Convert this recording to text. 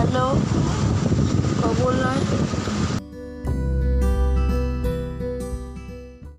hello, Cobble